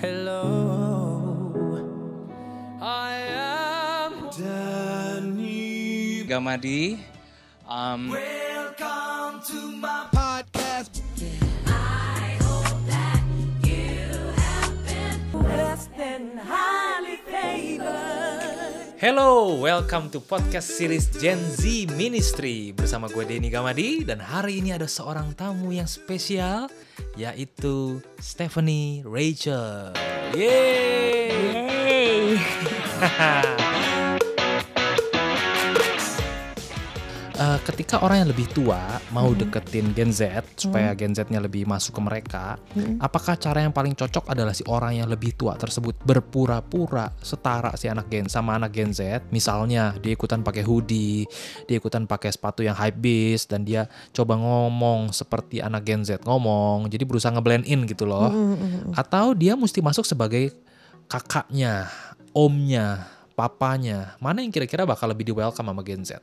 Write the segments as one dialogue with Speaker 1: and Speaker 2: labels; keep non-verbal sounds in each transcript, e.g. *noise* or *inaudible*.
Speaker 1: Hello, I am Danny.
Speaker 2: Gamadi. Um,
Speaker 1: Welcome to my
Speaker 2: Hello, welcome to podcast series Gen Z Ministry bersama gue Denny Gamadi dan hari ini ada seorang tamu yang spesial yaitu Stephanie Rachel. Yeay! *laughs* Eh, ketika orang yang lebih tua mau deketin Gen Z supaya Gen Z-nya lebih masuk ke mereka, apakah cara yang paling cocok adalah si orang yang lebih tua tersebut berpura-pura setara si anak Gen sama anak Gen Z? Misalnya dia ikutan pakai hoodie, dia ikutan pakai sepatu yang high beast dan dia coba ngomong seperti anak Gen Z ngomong, jadi berusaha ngeblend in gitu loh. Atau dia mesti masuk sebagai kakaknya, omnya, papanya. Mana yang kira-kira bakal lebih di welcome sama Gen Z?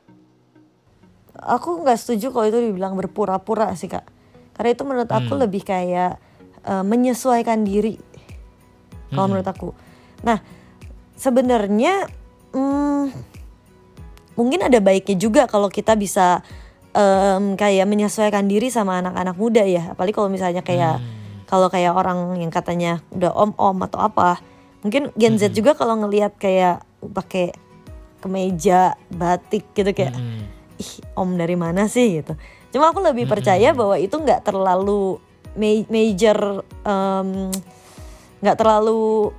Speaker 3: Aku nggak setuju kalau itu dibilang berpura-pura sih kak. Karena itu menurut aku lebih kayak eh, menyesuaikan diri kalau menurut aku. Nah sebenarnya hmm, mungkin ada baiknya juga kalau kita bisa em, kayak menyesuaikan diri sama anak-anak muda ya. Apalagi kalau misalnya kayak kalau kayak orang yang katanya udah om-om atau apa mungkin Gen Z juga kalau ngelihat kayak pakai kemeja batik gitu kayak
Speaker 2: Hmm.
Speaker 3: Ih om dari mana sih gitu. Cuma aku lebih percaya bahwa itu nggak terlalu ma- major, nggak terlalu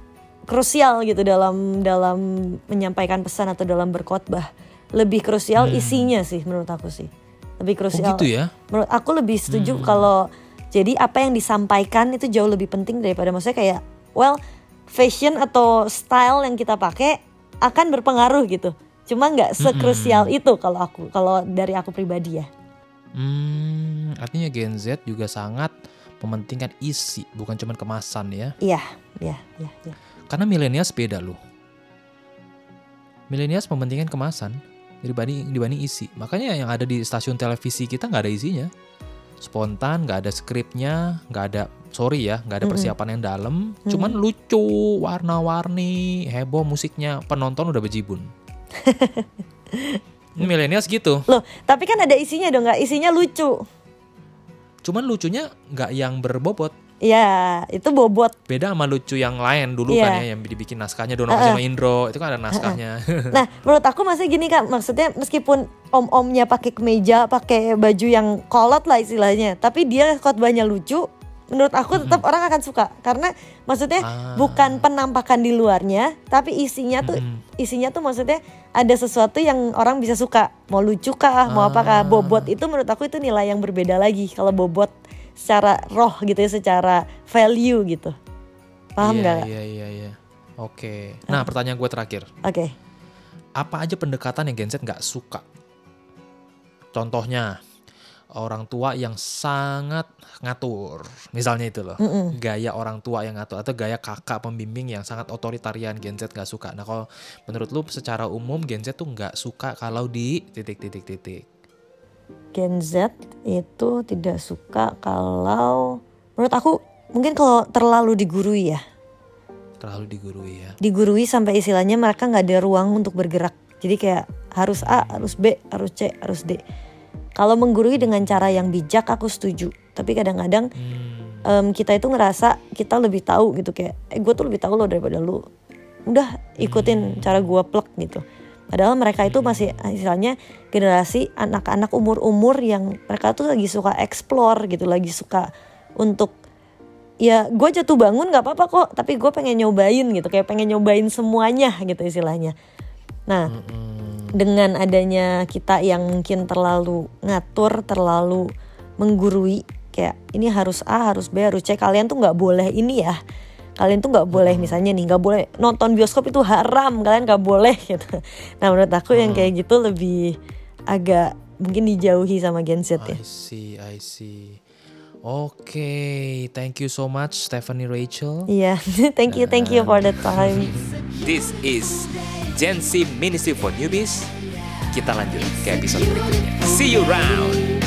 Speaker 3: krusial gitu dalam dalam menyampaikan pesan atau dalam berkhotbah. Lebih krusial isinya sih menurut aku sih. Lebih krusial.
Speaker 2: gitu ya?
Speaker 3: Menurut aku lebih setuju kalau jadi apa yang disampaikan itu jauh lebih penting daripada maksudnya kayak well fashion atau style yang kita pakai akan berpengaruh gitu. Cuma nggak sekrusial itu kalau aku kalau dari aku pribadi ya.
Speaker 2: Hmm, artinya Gen Z juga sangat mementingkan isi, bukan cuma kemasan ya.
Speaker 3: Iya, iya, iya, iya.
Speaker 2: Karena milenials beda loh. Milenials mementingkan kemasan dibanding dibanding isi. Makanya yang ada di stasiun televisi kita nggak ada isinya. Spontan, nggak ada skripnya, nggak ada sorry ya, nggak ada persiapan yang dalam. Cuman lucu, warna-warni, heboh musiknya, penonton udah bejibun. *laughs* Milenials gitu.
Speaker 3: Loh, tapi kan ada isinya dong nggak? Isinya lucu.
Speaker 2: Cuman lucunya nggak yang berbobot.
Speaker 3: Ya, itu bobot.
Speaker 2: Beda sama lucu yang lain dulu
Speaker 3: Iya.
Speaker 2: kan ya yang dibikin naskahnya Dono sama Indro itu kan ada naskahnya. *laughs*
Speaker 3: Nah, menurut aku masih gini kak, maksudnya meskipun om-omnya pakai kemeja, pakai baju yang kolot lah istilahnya, tapi dia khotbahnya lucu, menurut aku tetap orang akan suka karena maksudnya
Speaker 2: Ah.
Speaker 3: bukan penampakan di luarnya, tapi isinya tuh isinya tuh maksudnya ada sesuatu yang orang bisa suka, mau lucu kah, mau
Speaker 2: Ah.
Speaker 3: apakah bobot itu menurut aku itu nilai yang berbeda lagi kalau bobot secara roh gitu ya, secara value gitu, paham
Speaker 2: iya,
Speaker 3: nggak?
Speaker 2: Iya iya iya. Oke. Nah pertanyaan gue terakhir,
Speaker 3: Oke,
Speaker 2: apa aja pendekatan yang Gen Z nggak suka? Contohnya orang tua yang sangat ngatur, misalnya itu loh, gaya orang tua yang ngatur atau gaya kakak pembimbing yang sangat otoritarian Gen Z nggak suka. Nah kalau menurut lu secara umum Gen Z tuh nggak suka kalau di titik titik titik.
Speaker 3: Gen Z itu tidak suka kalau menurut aku mungkin kalau terlalu digurui ya
Speaker 2: Terlalu digurui ya.
Speaker 3: digurui sampai istilahnya mereka nggak ada ruang untuk bergerak jadi kayak harus A harus B harus C harus D kalau menggurui dengan cara yang bijak aku setuju. Tapi kadang-kadang
Speaker 2: Hmm.
Speaker 3: em, kita itu ngerasa kita lebih tahu gitu kayak eh gue tuh lebih tahu lo daripada lu. Udah ikutin cara gue plek gitu. Padahal mereka itu masih istilahnya generasi anak-anak umur-umur yang mereka tuh lagi suka explore gitu lagi suka untuk ya gue jatuh bangun nggak apa-apa kok tapi gue pengen nyobain gitu kayak pengen nyobain semuanya gitu istilahnya. Nah dengan adanya kita yang mungkin terlalu ngatur terlalu menggurui kayak ini harus A harus B harus C kalian tuh nggak boleh ini ya. Kalian tuh nggak boleh misalnya nih nggak boleh nonton bioskop itu haram kalian nggak boleh *laughs* gitu. Nah menurut aku yang kayak gitu lebih agak mungkin dijauhi sama Gen Z ya.
Speaker 2: I see, I see. Oke, thank you so much Stephanie Rachel.
Speaker 3: iya *laughs* thank you thank you for the time.
Speaker 2: This is Gen Z Ministry for Newbies. Kita lanjut ke episode berikutnya. See you round.